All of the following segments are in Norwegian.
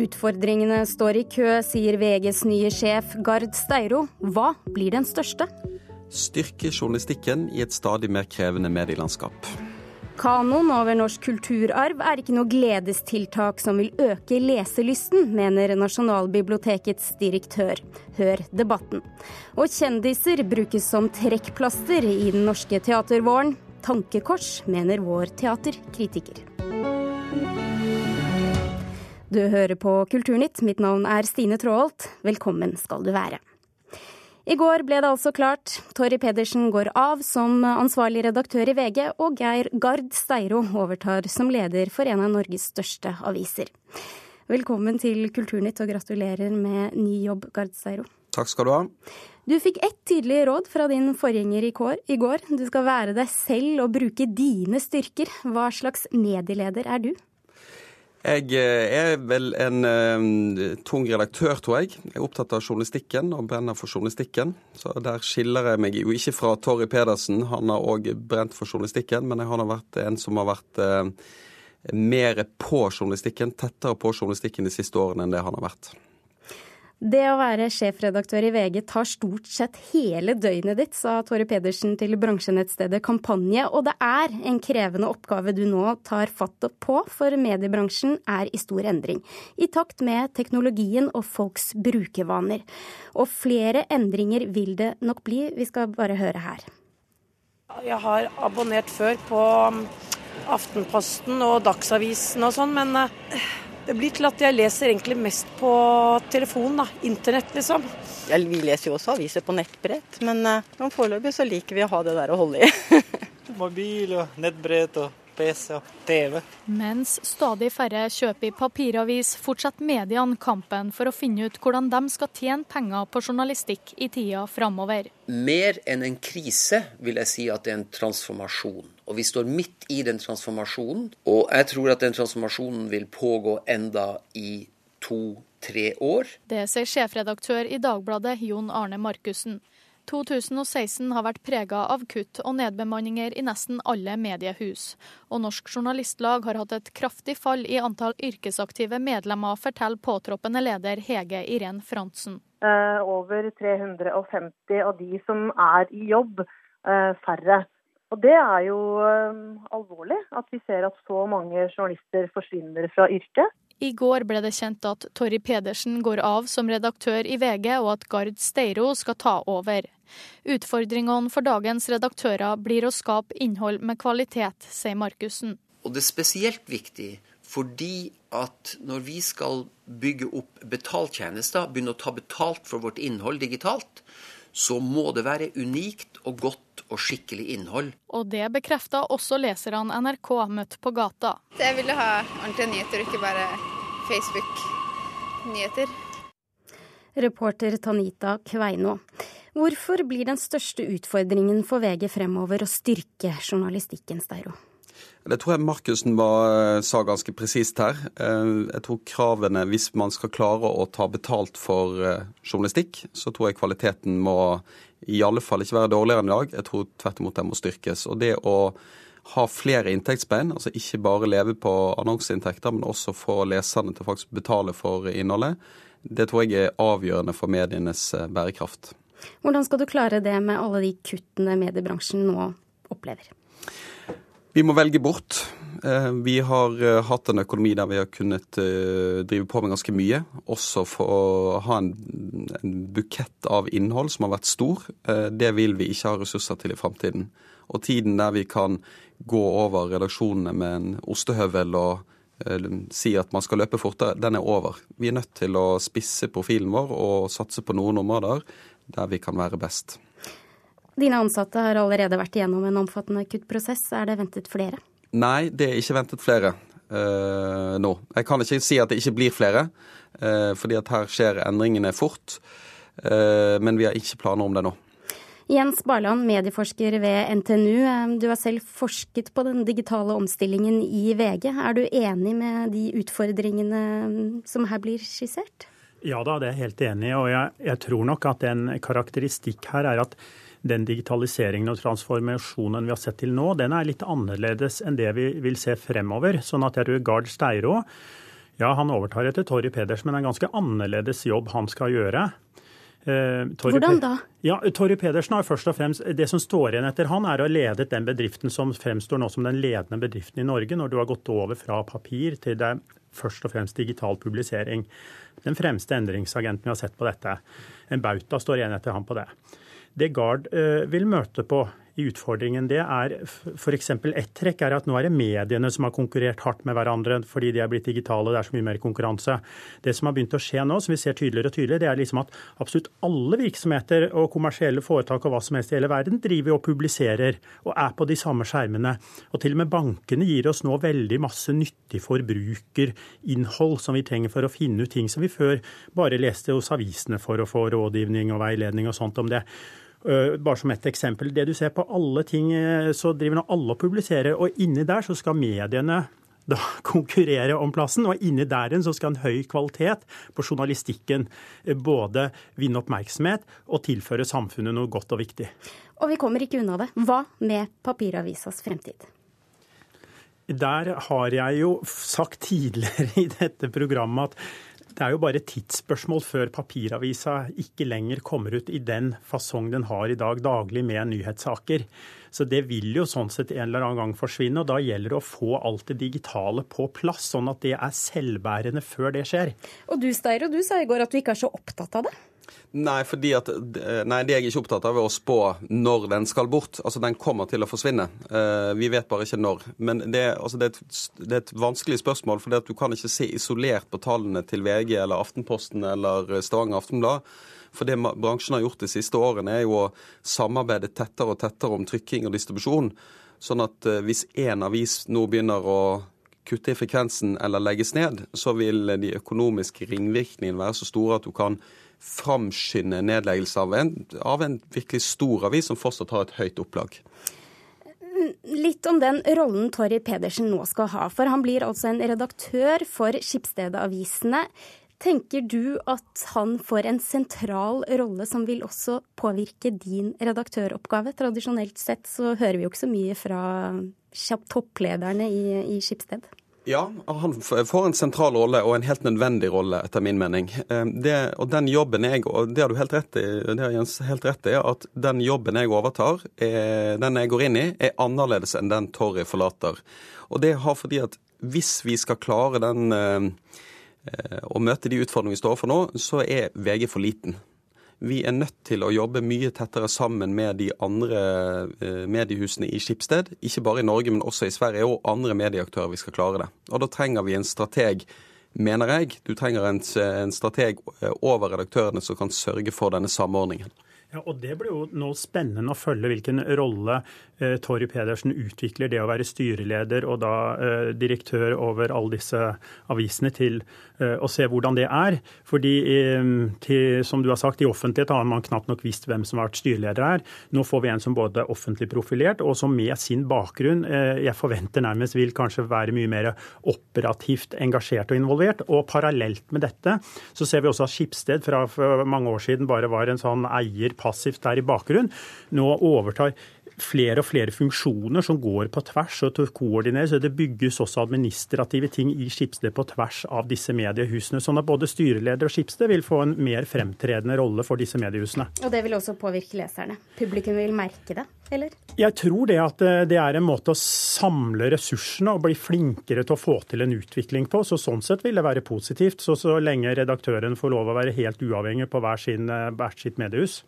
Utfordringene står i kø, sier VGs nye sjef Gard Steiro. Hva blir den største? Styrke journalistikken i et stadig mer krevende medielandskap. Kanoen over norsk kulturarv er ikke noe gledestiltak som vil øke leselysten, mener Nasjonalbibliotekets direktør. Hør debatten. Og kjendiser brukes som trekkplaster i den norske teatervåren. Tankekors, mener vår teaterkritiker. Du hører på Kulturnytt. Mitt navn er Stine Tråholt. Velkommen skal du være. I går ble det altså klart. Torry Pedersen går av som ansvarlig redaktør i VG, og Geir Gard Steiro overtar som leder for en av Norges største aviser. Velkommen til Kulturnytt, og gratulerer med ny jobb, Gard Steiro. Takk skal du ha. Du fikk ett tydelig råd fra din forgjenger i går. Du skal være deg selv og bruke dine styrker. Hva slags medieleder er du? Jeg eh, er vel en uh, tung redaktør, tror jeg. Jeg er opptatt av journalistikken og brenner for journalistikken. Så der skiller jeg meg jo ikke fra Torry Pedersen. Han har òg brent for journalistikken, men jeg har vært en som har vært uh, mer på journalistikken, tettere på journalistikken de siste årene enn det han har vært. Det å være sjefredaktør i VG tar stort sett hele døgnet ditt, sa Tore Pedersen til bransjenettstedet Kampanje. Og det er en krevende oppgave du nå tar fatt på, for mediebransjen er i stor endring. I takt med teknologien og folks brukervaner. Og flere endringer vil det nok bli. Vi skal bare høre her. Jeg har abonnert før på Aftenposten og Dagsavisen og sånn, men eh, det blir til at jeg leser egentlig mest på telefon, da. Internett, liksom. Ja, vi leser jo også aviser på nettbrett, men uh, foreløpig så liker vi å ha det der å holde i. Mobil og nettbrett og PC og TV. Mens stadig færre kjøper papiravis, fortsetter mediene kampen for å finne ut hvordan de skal tjene penger på journalistikk i tida framover. Mer enn en krise vil jeg si at det er en transformasjon. Og vi står midt i den transformasjonen. Og jeg tror at den transformasjonen vil pågå enda i to-tre år. Det sier sjefredaktør i Dagbladet Jon Arne Markussen. 2016 har vært prega av kutt og nedbemanninger i nesten alle mediehus. Og Norsk Journalistlag har hatt et kraftig fall i antall yrkesaktive medlemmer, forteller påtroppende leder Hege Irén Frantzen. Uh, over 350 av de som er i jobb, uh, færre. Og Det er jo uh, alvorlig, at vi ser at så mange journalister forsvinner fra yrket. I går ble det kjent at Torry Pedersen går av som redaktør i VG, og at Gard Steiro skal ta over. Utfordringene for dagens redaktører blir å skape innhold med kvalitet, sier Markussen. Og det er spesielt viktig fordi at når vi skal bygge opp betaltjenester, begynne å ta betalt for vårt innhold digitalt, så må det være unikt og godt og skikkelig innhold. Og det bekrefta også leserne NRK møtt på gata. Jeg ville ha ordentlige nyheter, ikke bare Facebook-nyheter. Reporter Tanita Kveino. Hvorfor blir den største utfordringen for VG fremover å styrke journalistikken, Steiro? Det tror jeg Markussen sa ganske presist her. Eh, jeg tror kravene, Hvis man skal klare å ta betalt for eh, journalistikk, så tror jeg kvaliteten må i alle fall ikke være dårligere enn i dag. Jeg tror tvert imot den må styrkes. Og det å ha flere inntektsbein, altså ikke bare leve på annonseinntekter, men også få leserne til å faktisk betale for innholdet, det tror jeg er avgjørende for medienes eh, bærekraft. Hvordan skal du klare det med alle de kuttene mediebransjen nå opplever? Vi må velge bort. Eh, vi har eh, hatt en økonomi der vi har kunnet eh, drive på med ganske mye. Også for å ha en, en bukett av innhold som har vært stor. Det vil vi ikke ha ressurser til i framtiden. Og tiden der vi kan gå over redaksjonene med en ostehøvel og si at man skal løpe fortere, den er over. Vi er nødt til å spisse profilen vår og satse på noen områder der vi kan være best. Dine ansatte har allerede vært igjennom en omfattende kuttprosess. Er det ventet flere? Nei, det er ikke ventet flere uh, nå. Jeg kan ikke si at det ikke blir flere, uh, fordi at her skjer endringene fort. Uh, men vi har ikke planer om det nå. Jens Barland, medieforsker ved NTNU. Du har selv forsket på den digitale omstillingen i VG. Er du enig med de utfordringene som her blir skissert? Ja da, det er jeg helt enig i. Og jeg, jeg, tror nok at en karakteristikk her er at den digitaliseringen og transformasjonen vi har sett til nå, den er litt annerledes enn det vi vil se fremover. Sånn at jeg tror Gard Steiro Ja, han overtar etter Torry Pedersen, men det er en ganske annerledes jobb han skal gjøre. Eh, Hvordan da? Ja, Torry Pedersen har først og fremst, Det som står igjen etter han, er å ha ledet den bedriften som fremstår nå som den ledende bedriften i Norge, når du har gått over fra papir til det først og fremst digital publisering. Den fremste endringsagenten vi har sett på dette. En bauta står igjen etter han på det. Det Gard eh, vil møte på i utfordringen, det er f.eks. ett trekk er at nå er det mediene som har konkurrert hardt med hverandre fordi de er blitt digitale og det er så mye mer konkurranse. Det som har begynt å skje nå, som vi ser tydeligere og tydeligere, det er liksom at absolutt alle virksomheter og kommersielle foretak og hva som helst i hele verden driver og publiserer og er på de samme skjermene. Og til og med bankene gir oss nå veldig masse nyttig forbrukerinnhold som vi trenger for å finne ut ting som vi før bare leste hos avisene for å få rådgivning og veiledning og sånt om det. Eh, bare som et eksempel. Det du ser på alle ting, eh, så driver nå alle og publiserer. Og inni der så skal mediene da konkurrere om plassen. Og inni der så skal en høy kvalitet på journalistikken eh, både vinne oppmerksomhet og tilføre samfunnet noe godt og viktig. Og vi kommer ikke unna det. Hva med papiravisas fremtid? Der har jeg jo sagt tidligere i dette programmet at det er jo bare tidsspørsmål før papiravisa ikke lenger kommer ut i den fasong den har i dag, daglig med nyhetssaker. Så det vil jo sånn sett en eller annen gang forsvinne. Og da gjelder det å få alt det digitale på plass, sånn at det er selvbærende før det skjer. Og du Steiro, du sa i går at du ikke er så opptatt av det? Nei, fordi at, nei, det jeg er ikke opptatt av, er å spå når den skal bort. Altså, Den kommer til å forsvinne. Uh, vi vet bare ikke når. Men det, altså, det, er, et, det er, et, vanskelig spørsmål, for du kan ikke se isolert på tallene til VG eller Aftenposten eller Stavanger Aftenblad. For det bransjen har gjort de siste årene, er jo å samarbeide tettere og tettere om trykking og distribusjon. Sånn at hvis én avis nå begynner å kutte i frekvensen eller legges ned, så vil de økonomiske ringvirkningene være så store at du kan framskynde nedleggelse av en, av en virkelig stor avis som fortsatt har et høyt opplag. Litt om den rollen Torry Pedersen nå skal ha. For han blir altså en redaktør for Skipsstedet-avisene. Tenker du at han får en sentral rolle som vil også påvirke din redaktøroppgave? Tradisjonelt sett så hører vi jo ikke så mye fra topplederne i, i Skipsted. Ja, han får en sentral rolle, og en helt nødvendig rolle, etter min mening. Eh, det, og den jobben jeg, og det har du helt rett i, det har Jens helt rett i, at den jobben jeg overtar, er, den jeg går inn i, er annerledes enn den Torry forlater. Og det har fordi at hvis vi skal klare den eh, å møte de utfordringene vi står for nå, så er VG for liten. Vi er nødt til å jobbe mye tettere sammen med de andre eh, mediehusene i Skipsted. Ikke bare i Norge, men også i Sverige, og andre medieaktører vi skal klare det. Og da trenger vi en strateg, mener jeg. Du trenger en, en strateg eh, over redaktørene som kan sørge for denne samordningen. Ja, og Det blir jo nå spennende å følge hvilken rolle Torry Pedersen utvikler det å være styreleder og da eh, direktør over alle disse avisene til eh, å se hvordan det er. Fordi eh, til, som du har sagt, i offentlighet har man knapt nok visst hvem som har vært styreleder her. Nå får vi en som både er offentlig profilert og som med sin bakgrunn eh, jeg forventer nærmest vil kanskje være mye mer operativt engasjert og involvert. Og parallelt med dette så ser vi også at Skipsted fra mange år siden bare var en sånn eier passivt der i bakgrunnen, nå overtar flere og flere funksjoner som går på tvers og koordineres. Så det bygges også administrative ting i Skipsted på tvers av disse mediehusene. Sånn at både styreleder og Skipsted vil få en mer fremtredende rolle for disse mediehusene. Og det vil også påvirke leserne? Publikum vil merke det, eller? Jeg tror det at eh, det er en måte å samle ressursene og bli flinkere til å få til en utvikling på. Så sånn sett vil det være positivt. Så, så lenge redaktøren får lov å være helt uavhengig på hver, sin, eh, hvert sitt mediehus.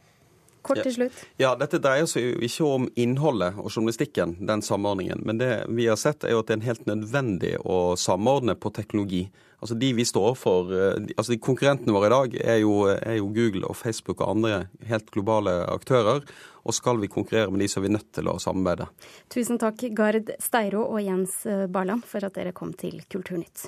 Kort til slutt. Ja, Dette dreier seg jo ikke om innholdet og journalistikken, den samordningen. Men det vi har sett, er jo at det er helt nødvendig å samordne på teknologi. Altså De vi står for, eh, altså de konkurrentene våre i dag er jo, er jo Google og Facebook og andre helt globale aktører. Og skal vi konkurrere med de, så er vi nødt til å samarbeide. Tusen takk, Gard Steiro og Jens Barland, for at dere kom til Kulturnytt.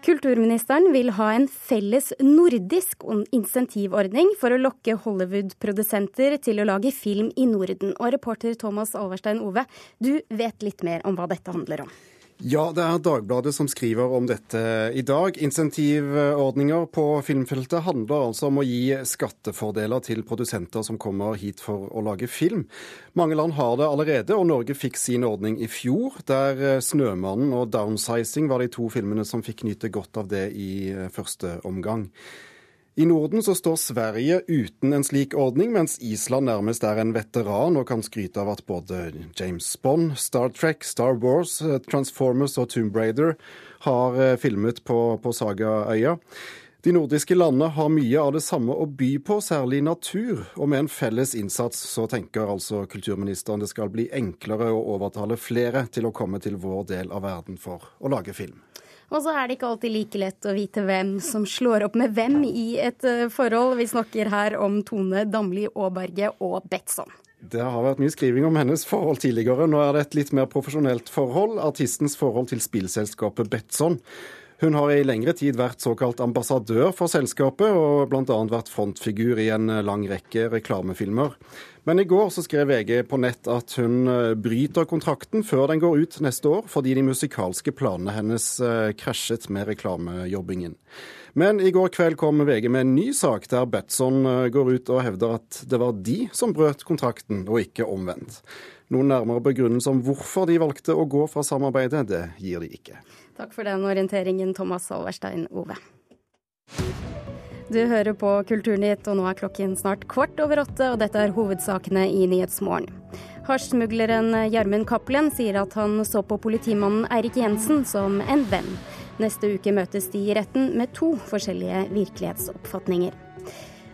Kulturministeren vil ha en felles nordisk insentivordning for å lokke Hollywood-produsenter til å lage film i Norden. Og reporter Thomas Alverstein Ove, du vet litt mer om hva dette handler om? Ja, det er Dagbladet som skriver om dette i dag. Insentivordninger på filmfeltet handler altså om å gi skattefordeler til produsenter som kommer hit for å lage film. Mange land har det allerede, og Norge fikk sin ordning i fjor, der 'Snømannen' og 'Downsizing' var de to filmene som fikk nyte godt av det i første omgang. I Norden så står Sverige uten en slik ordning, mens Island nærmest er en veteran og kan skryte av at både James Bond, Star Trek, Star Wars, Transformers og Tomb Raider har eh, filmet på, på Sagaøya. De nordiske landene har mye av det samme å by på, særlig natur. Og med en felles innsats så tenker altså kulturministeren det skal bli enklere å overtale flere til å komme til vår del av verden for å lage film. Og så er det ikke alltid like lett å vite hvem som slår opp med hvem i et eh, forhold. Vi snakker her om Tone Damli Aaberge og Betson. Det har vært mye skriving om hennes forhold tidligere. Nå er det et litt mer profesjonelt forhold. Artistens forhold til spillselskapet Betson. Hun har i lengre tid vært såkalt ambassadør for selskapet, og bl.a. vært frontfigur i en lang rekke reklamefilmer. Men i går så skrev VG på nett at hun eh, bryter kontrakten før den går ut neste år, fordi de musikalske planene hennes eh, krasjet med reklamejobbingen. Men i går kveld kom VG med en ny sak der Betson eh, går ut og hevder at det var de som brøt kontrakten, og ikke omvendt. Noen nærmere begrunnelse om hvorfor de valgte å gå fra samarbeidet, det gir de ikke. Takk for den orienteringen, Thomas Alverstein Ove. Du hører på Kulturnytt, og nå er klokken snart kvart over åtte, og dette er hovedsakene i Nyhetsmorgen. Hasjsmugleren Gjermund Cappelen sier at han så på politimannen Eirik Jensen som en venn. Neste uke møtes de i retten med to forskjellige virkelighetsoppfatninger.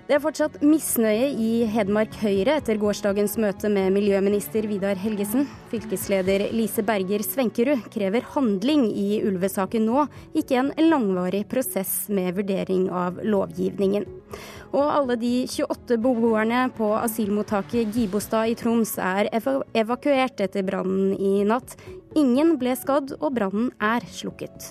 Det er fortsatt misnøye i Hedmark Høyre etter gårsdagens møte med miljøminister Vidar Helgesen. Fylkesleder Lise Berger Svenkerud krever handling i ulvesaken nå, ikke en langvarig prosess med vurdering av lovgivningen. Og alle de 28 beboerne på asylmottaket Gibostad i Troms er evakuert etter brannen i natt. Ingen ble skadd, og brannen er slukket.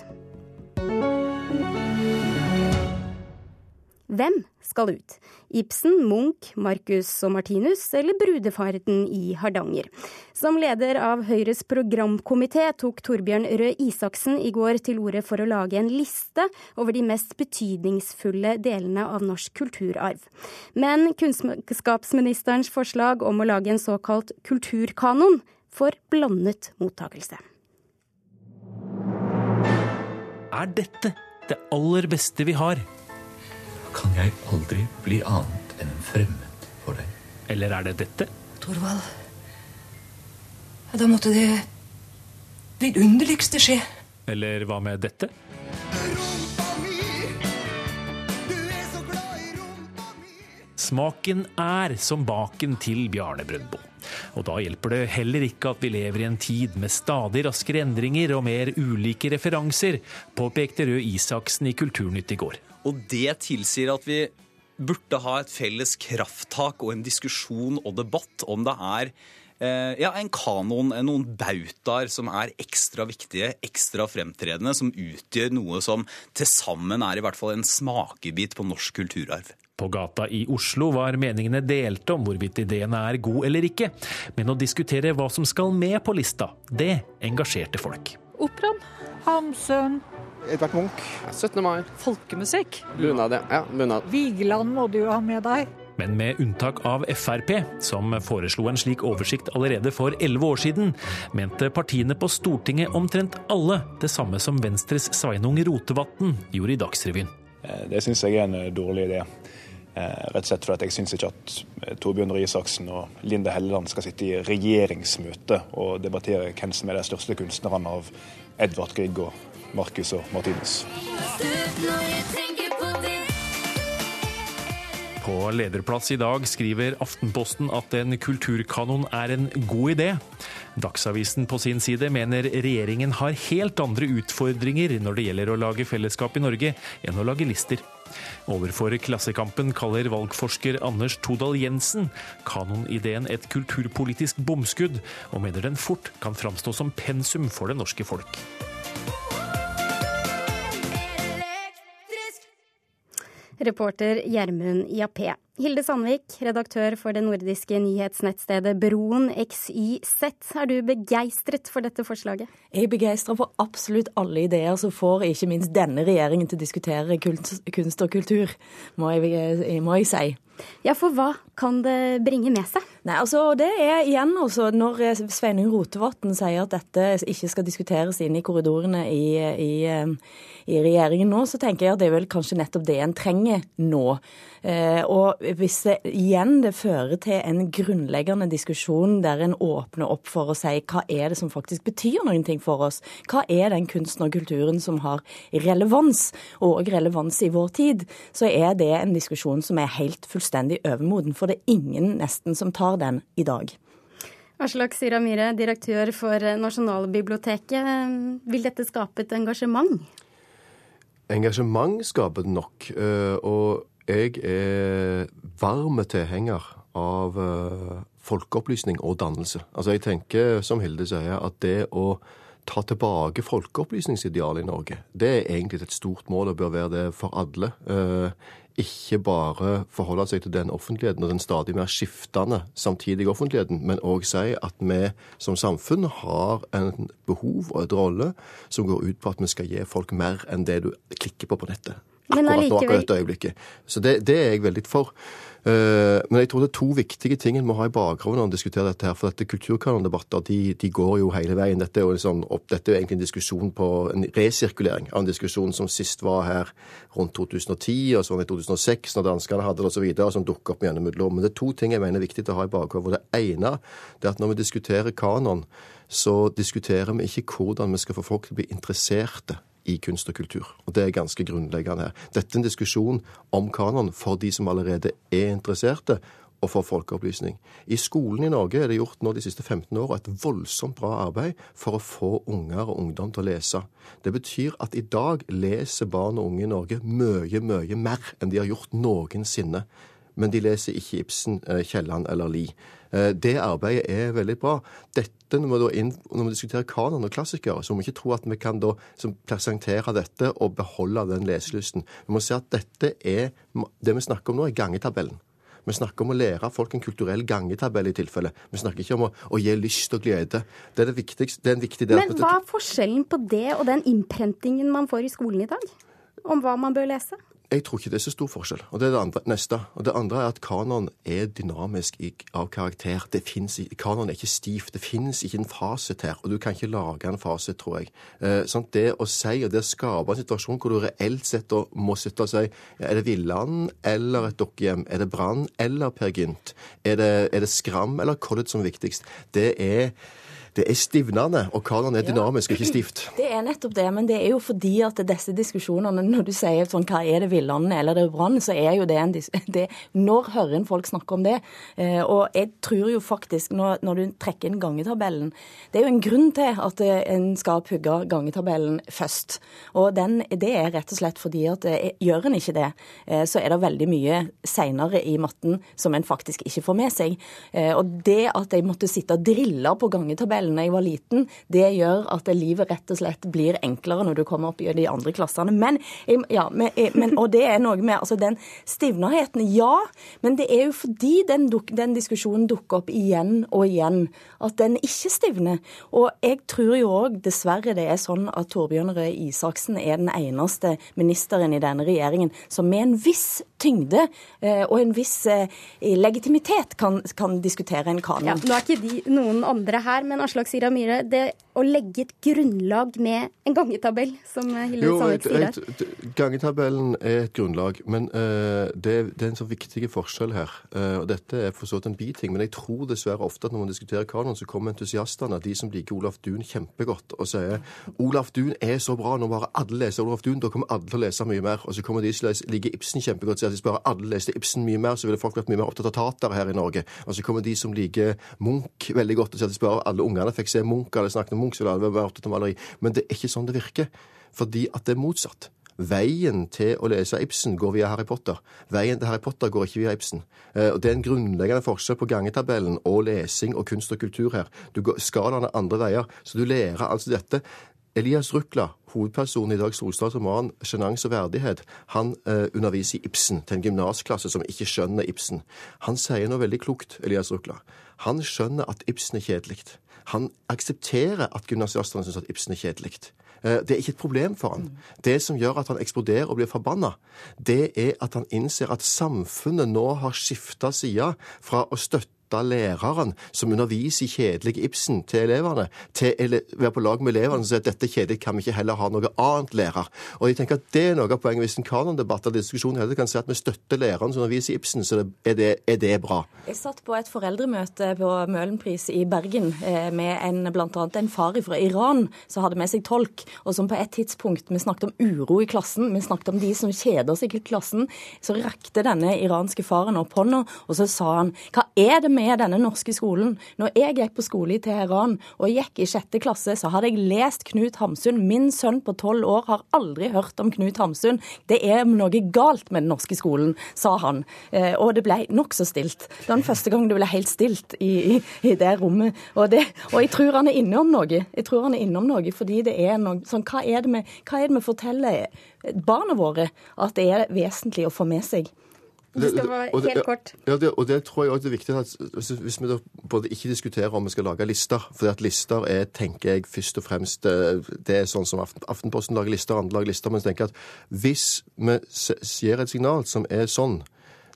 Hvem skal ut? Ibsen, Munch, Marcus og Martinus eller brudefarten i Hardanger? Som leder av Høyres programkomité tok Torbjørn Røe Isaksen i går til orde for å lage en liste over de mest betydningsfulle delene av norsk kulturarv. Men kunnskapsministerens forslag om å lage en såkalt kulturkanon får blandet mottakelse. Er dette det aller beste vi har? Kan jeg aldri bli annet enn en fremmed for deg. Eller er det dette? Torvald. Da måtte det vidunderligste skje. Eller hva med dette? Smaken er som baken til Bjarne Brøndbo. Og da hjelper det heller ikke at vi lever i en tid med stadig raskere endringer og mer ulike referanser, påpekte Røe Isaksen i Kulturnytt i går. Og det tilsier at vi burde ha et felles krafttak og en diskusjon og debatt om det er eh, ja, en kanon, noen bautaer som er ekstra viktige, ekstra fremtredende, som utgjør noe som til sammen er i hvert fall en smakebit på norsk kulturarv. På gata i Oslo var meningene delte om hvorvidt ideene er god eller ikke. Men å diskutere hva som skal med på lista, det engasjerte folk. Operaen. Hamsun. Edvard Munch. 17. mai. Folkemusikk. Bunad, ja. ja bunad. Vigeland må du jo ha med deg. Men med unntak av Frp, som foreslo en slik oversikt allerede for elleve år siden, mente partiene på Stortinget omtrent alle det samme som Venstres Sveinung Rotevatn gjorde i Dagsrevyen. Eh, det syns jeg er en eh, dårlig idé. Eh, rett og slett fordi jeg syns ikke at Torbjørn Røe Isaksen og Linda Helleland skal sitte i regjeringsmøte og debattere hvem som er de største kunstnerne av Edvard Grieg og Marcus og Martinus. På lederplass i dag skriver Aftenposten at en kulturkanon er en god idé. Dagsavisen på sin side mener regjeringen har helt andre utfordringer når det gjelder å lage fellesskap i Norge, enn å lage lister. Overfor Klassekampen kaller valgforsker Anders Todal Jensen kanonideen et kulturpolitisk bomskudd, og mener den fort kan framstå som pensum for det norske folk. Reporter Gjermund Jappé. Hilde Sandvik, redaktør for det nordiske nyhetsnettstedet Broen XYZ. Er du begeistret for dette forslaget? Jeg er begeistra for absolutt alle ideer som får ikke minst denne regjeringen til å diskutere kunst og kultur, må jeg, må jeg si. Ja, for hva kan det bringe med seg? Nei, altså det er igjen altså, Når Sveinung Rotevatn sier at dette ikke skal diskuteres inn i korridorene i, i, i, regjeringen nå, så tenker jeg at det er vel kanskje nettopp det en trenger nå. Eh, og hvis det igjen det fører til en grunnleggende diskusjon der en åpner opp for å si hva er det som faktisk betyr noen ting for oss, hva er den kunsten og kulturen som har relevans, og relevans i vår tid, så er det en diskusjon som er helt fullstendig overmoden. For det er ingen nesten som tar den i dag. Aslak Syra Myhre, direktør for Nasjonalbiblioteket. Vil dette skape et engasjement? Engasjement skaper det nok. Eh, og jeg er varm tilhenger av uh, folkeopplysning og dannelse. Altså Jeg tenker, som Hilde sier, at det å ta tilbake folkeopplysningsidealet i Norge, det er egentlig et stort mål og bør være det for alle. Ikke bare forholde seg til den offentligheten og den stadig mer skiftende samtidige offentligheten, men òg si at vi som samfunn har en behov og et rolle som går ut på at vi skal gi folk mer enn det du klikker på på nettet akkurat nå, akkurat dette øyeblikket. Så det, det, er jeg veldig for. Uh, men jeg tror det er to viktige ting en må ha i bakgrunnen når en diskuterer dette. her, For dette kulturkanondebatter de, de, går jo hele veien. Dette er jo, liksom, opp, dette er jo egentlig en diskusjon på en resirkulering av en diskusjon som sist var her rundt 2010, og sånn i 2006 når danskene hadde det osv., som dukker opp gjennom mellom. Men det er to ting jeg mener er viktig å ha i bakhodet. Det ene er at når vi diskuterer kanon, så diskuterer vi ikke hvordan vi skal få folk til å bli interesserte i kunst og kultur. Og Det er ganske grunnleggende her. Dette er en diskusjon om kanon for de som allerede er interesserte, og for folkeopplysning. I skolen i Norge er det gjort nå de siste 15 åra et voldsomt bra arbeid for å få unger og ungdom til å lese. Det betyr at i dag leser barn og unge i Norge mye, mye mer enn de har gjort noensinne. Men de leser ikke Ibsen, eh, Kielland eller Lie. Eh, det arbeidet er veldig bra. Dette, når vi, inn, når vi diskuterer kanon og klassikere, så må vi ikke tro at vi kan da presentere dette og beholde den leselysten. Vi må se at dette er Det vi snakker om nå, er gangetabellen. Vi snakker om å lære folk en kulturell gangetabell i tilfelle. Vi snakker ikke om å, å gi lyst og glede. Det er, det viktigste, det er en viktig del. Men hva er forskjellen på det og den innprentingen man får i skolen i dag? Om hva man bør lese? Jeg tror ikke det er så stor forskjell. Og det er det andre, neste. Og det andre er at kanon er dynamisk i, av karakter. Det finnes, kanon er ikke stiv. Det finnes ikke en fasit her. Og du kan ikke lage en fasit, tror jeg. Eh, sånn, det å si og det å skape en situasjon hvor du reelt sett må sitte og si er det Villand eller et dukkehjem? Er det Brann eller Per Gynt? Er det, er det Skram eller College som er viktigst? Det er det er stivnende, og kanon er dynamisk, ikke stivt. Det er nettopp det, men det er jo fordi at disse diskusjonene, når du sier sånn hva er det Villane eller det er Brann, så er jo det en det, Når hører en folk snakke om det? Eh, og jeg tror jo faktisk, når, når, du trekker inn gangetabellen Det er jo en grunn til at eh, en skal pugge gangetabellen først. Og den, det er rett og slett fordi at eh, gjør en ikke det, så er det veldig mye seinere i matten som en faktisk ikke får med seg. Og det at jeg måtte sitte og drille på gangetabellen når jeg var liten, det gjør at livet rett og slett blir enklere når du kommer opp i de andre klassene. Men, ja, men, og det er noe med altså den stivnerheten, ja. Men det er jo fordi den, den diskusjonen dukker opp igjen og igjen, at den ikke stivner. Og jeg tror jo òg dessverre det er sånn at Torbjørn Røe Isaksen er den eneste ministeren i denne regjeringen som med en viss tyngde eh, og en viss eh, legitimitet kan, kan diskutere en kanon. Ja, nå er ikke de noen andre her, men Aslak Aslak Sira Myhre, det å legge et grunnlag med en gangetabell, som Hilde Sandvik sier her? Gangetabellen er et grunnlag, men uh, det, det, er en så viktig forskjell her. Uh, og Dette er for så vidt en biting, men jeg tror dessverre ofte at når man diskuterer kanon, så kommer entusiastene, de som liker Olaf Duun kjempegodt, og sier Olaf Duun er så bra, nå bare alle leser Olaf Duun, da kommer alle til å lese mye mer. Og så kommer de som liker Ibsen kjempegodt, og sier at hvis bare alle leste Ibsen mye mer, så ville folk vært mye mer opptatt av tater her i Norge. Og så kommer de som liker Munch veldig godt, og sier at hvis bare alle ungene gjerne fikk se Munch eller snakket om Munch, så alle opptatt av maleri. Men det er ikke sånn det virker. Fordi at det er motsatt. Veien til å lese Ibsen går via Harry Potter. Veien til Harry Potter går ikke via Ibsen. Eh, og Det er en grunnleggende forskjell på gangetabellen og lesing og kunst og kultur her. Du går skalaene andre veier. Så du lærer altså dette Elias Rukla, hovedpersonen i Dag Solstads roman 'Sjenanse og verdighet', han eh, underviser i Ibsen til en gymnasklasse som ikke skjønner Ibsen. Han sier noe veldig klokt, Elias Rukla. Han skjønner at Ibsen er kjedelig. Han aksepterer at gymnasiastene syns at Ibsen er kjedelig. Eh, Det er ikke et problem for han. Det som gjør at han eksploderer og blir forbanna, det er at han innser at samfunnet nå har skifta side fra å støtte læreren som underviser kjedelig Ibsen til elevene, til ele være på lag med elevene og si at dette kjedelig, kan vi ikke heller ha noe annet lærer? Og jeg tenker at Det er noe av poenget hvis en kanondebatt eller diskusjon heller kan si at vi støtter læreren som underviser Ibsen, så er det, er det bra. Jeg satt på et foreldremøte på Møhlenpris i Bergen eh, med en, blant annet en far fra Iran som hadde med seg tolk, og som på et tidspunkt Vi snakket om uro i klassen, vi snakket om de som kjeder seg i klassen. Så rakte denne iranske faren opp hånda, og så sa han hva er det med denne norske skolen? Når jeg gikk på skole i Teheran og gikk i sjette klasse, så hadde jeg lest Knut Hamsun. Min sønn på tolv år har aldri hørt om Knut Hamsun. Det er noe galt med den norske skolen, sa han. Eh, Og det ble nokså stilt. Det var den første gang det ble helt stilt i, i, i det rommet. Og, det, og jeg tror han er innom noe. Jeg tror han er innom noe fordi det er noe sånn Hva er det vi, hva er det vi forteller barna våre at det er vesentlig å få med seg? Det skal være og det- helt kort. Ja, det, og det tror jeg også er viktig at hvis, vi da både ikke diskuterer om vi skal lage lister, for at lister er, tenker jeg, først og fremst eh, Det er sånn som Aftenposten lager lister, andre lager lister. Men jeg tenker at hvis vi gir et signal som er sånn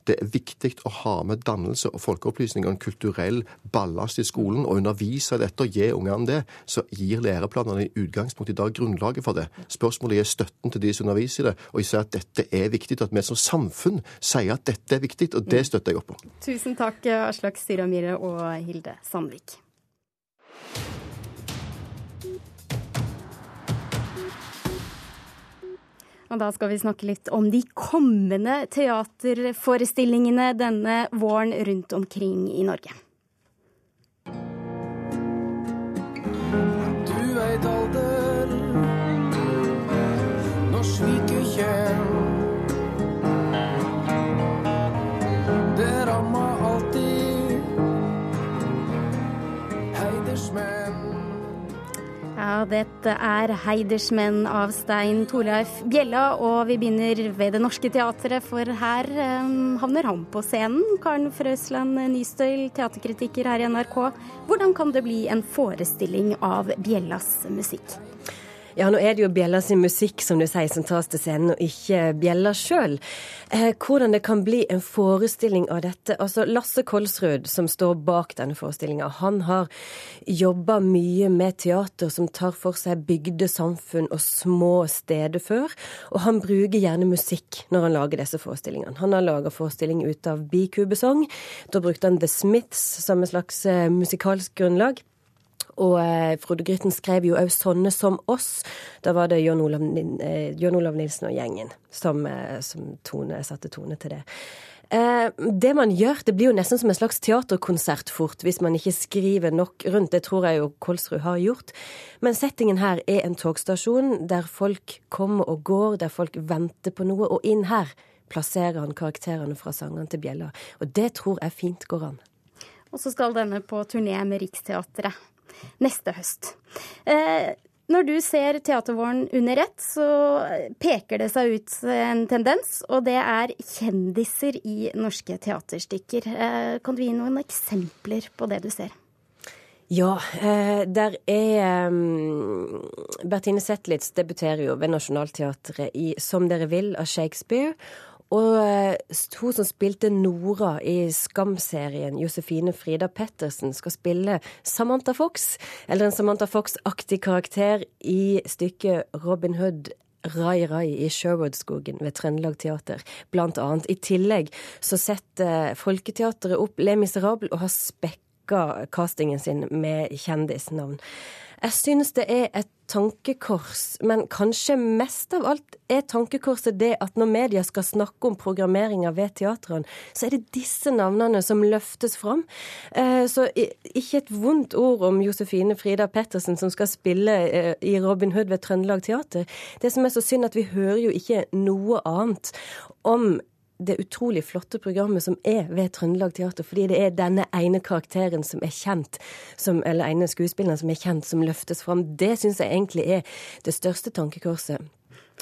det er viktig å ha med dannelse og folkeopplysning og en kulturell ballast i skolen, og undervise dette og gi ungene det, så gir læreplanene i utgangspunktet i dag grunnlaget for det. Spørsmålet er støtten til de som underviser i det, og jeg sier at dette er viktig, at vi som samfunn sier at dette er viktig, og det støtter jeg opp om. Tusen takk, Aslak Syramire og Hilde Sandvik. Og da skal vi snakke litt om de kommende teaterforestillingene denne våren rundt omkring i Norge. Dette er 'Heidersmenn' av Stein Torleif Bjella, og vi begynner ved Det Norske Teatret, for her um, havner han på scenen. Karen Frøsland Nystøyl, teaterkritiker her i NRK. Hvordan kan det bli en forestilling av Bjellas musikk? Ja, nå er det jo Bjella sin musikk som du sier som tas til scenen, og ikke Bjella sjøl. Eh, hvordan det kan bli en forestilling av dette Altså, Lasse Kolsrud, som står bak denne forestillinga, han har jobba mye med teater som tar for seg bygde samfunn og små steder før, og han bruker gjerne musikk når han lager disse forestillingene. Han har laga forestilling ut av Bikubesong. Da brukte han The Smiths som et slags eh, musikalsk grunnlag. Og eh, Frode Grytten skrev jo òg 'Sånne som oss'. Da var det John Olav, eh, John Olav Nilsen og gjengen som, eh, som tone, satte tone til det. Det man gjør, det blir jo nesten som en slags teaterkonsert fort, hvis man ikke skriver nok rundt. Det tror jeg jo Kolsrud har gjort. Men settingen her er en togstasjon der folk kommer og går, der folk venter på noe. Og inn her plasserer han karakterene fra sangene til Bjella. Og det tror jeg fint går an. Og så skal denne på turné med Riksteatret neste høst. Eh, når du ser Teatervåren under ett, så peker det seg ut en tendens, og det er kjendiser i norske teaterstykker. Eh, kan du gi noen eksempler på det du ser? Ja, eh, der er um, Bertine Zetlitz debuterer jo ved Nationaltheatret i 'Som dere vil' av Shakespeare. Og eh, hun som spilte Nora i Skam-serien, Josefine Frida Pettersen, skal spille Samantha Fox, eller en Samantha Fox-aktig karakter i stykket Robin Hood Rai Rai i Sherwoodskogen ved Trøndelag Teater, blant annet. I tillegg så setter Folketeatret opp Le Miserable og har spekka castingen sin med kjendisnavn. Jeg synes det er et tankekors, men kanskje mest av alt er tankekorset det at når media skal snakke om programmeringa ved teatrene, så er det disse navnene som løftes fram. Eh, Så ikke et vondt ord om Josefine Frida Pettersen som skal spille eh, i Robin Hood ved Trøndelag Teater. Det som er så synd, at vi hører jo ikke noe annet om det utrolig flotte programmet som er ved Trøndelag Teater, fordi det er denne ene karakteren som er kjent, som, eller ene skuespilleren som er kjent, som løftes fram. Det syns jeg egentlig er det største tankekorset.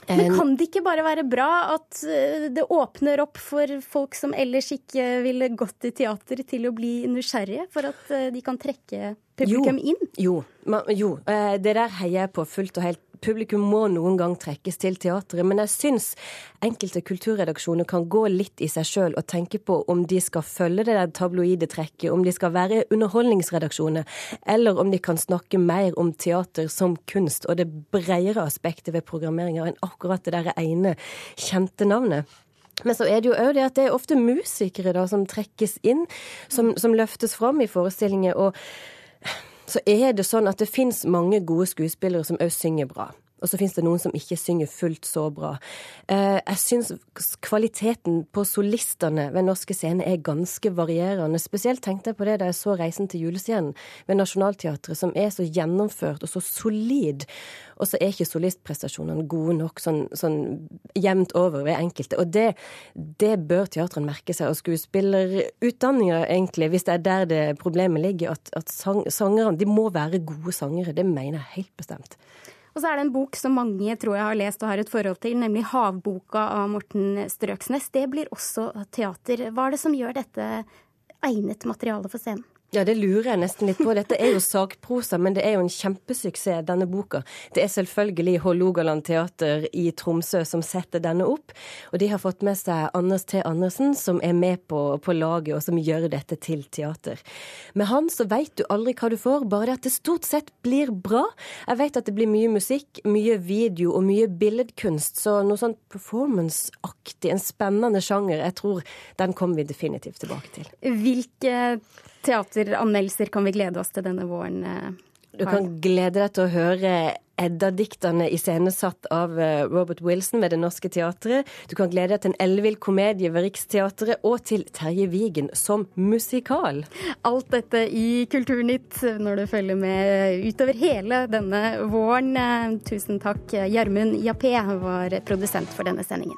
Men kan det ikke bare være bra at eh, det åpner opp for folk som ellers ikke ville gått i teater, til å bli nysgjerrige, for at eh, de kan trekke publikum inn? Jo, ma- jo. eh, det der heier jeg på fullt og helt. Publikum må noen gang trekkes til teatret, men jeg syns enkelte kulturredaksjoner kan gå litt i seg sjøl og tenke på om de skal følge det der tabloide trekket, om de skal være underholdningsredaksjoner, eller om de kan snakke mer om teater som kunst og det bredere aspektet ved programmeringa enn akkurat det der ene kjente navnet. Men så er det jo òg det at det er ofte musikere da som trekkes inn, som, som løftes fram i forestillinger. og så er det sånn at det fins mange gode skuespillere som òg synger bra. Og så fins det noen som ikke synger fullt så bra. Eh, jeg syns kvaliteten på solistene ved norske scener er ganske varierende. Spesielt tenkte jeg på det da jeg så 'Reisen til julestjernen' ved Nationaltheatret, som er så gjennomført og så solid. Og så er ikke solistprestasjonene gode nok sånn, sånn jevnt over ved enkelte. Og det, det bør teatrene merke seg. Og skuespillerutdanninga, egentlig, hvis det er der det problemet ligger, at, at sang, sangerne de må være gode sangere. Det mener jeg helt bestemt. Og så er det en bok som mange tror jeg har lest og har et forhold til, nemlig 'Havboka' av Morten Strøksnes. Det blir også teater. Hva er det som gjør dette egnet materiale for scenen? Ja, det lurer jeg nesten litt på. Dette er jo sakprosa, men det er jo en kjempesuksess, denne boka. Det er selvfølgelig Hålogaland teater i Tromsø som setter denne opp. Og de har fått med seg Anders T. Andersen, som er med på, på laget, og som gjør dette til teater. Med han så veit du aldri hva du får, bare det at det stort sett blir bra. Jeg vet at det blir mye musikk, mye video og mye billedkunst, så noe sånn performance-aktig, en spennende sjanger, jeg tror den kommer vi definitivt tilbake til. Hvilke teateranmeldelser kan vi glede oss til denne våren? eh, Du kan glede deg til å høre Edda-diktene iscenesatt av eh, Robert Wilson ved Det Norske Teatret. Du kan glede deg til en ellevill komedie ved Riksteatret, og til Terje Vigen som musikal. Alt dette i Kulturnytt når du følger med utover hele denne våren. Eh, Tusen takk. Gjermund Jappé var produsent for denne sendingen.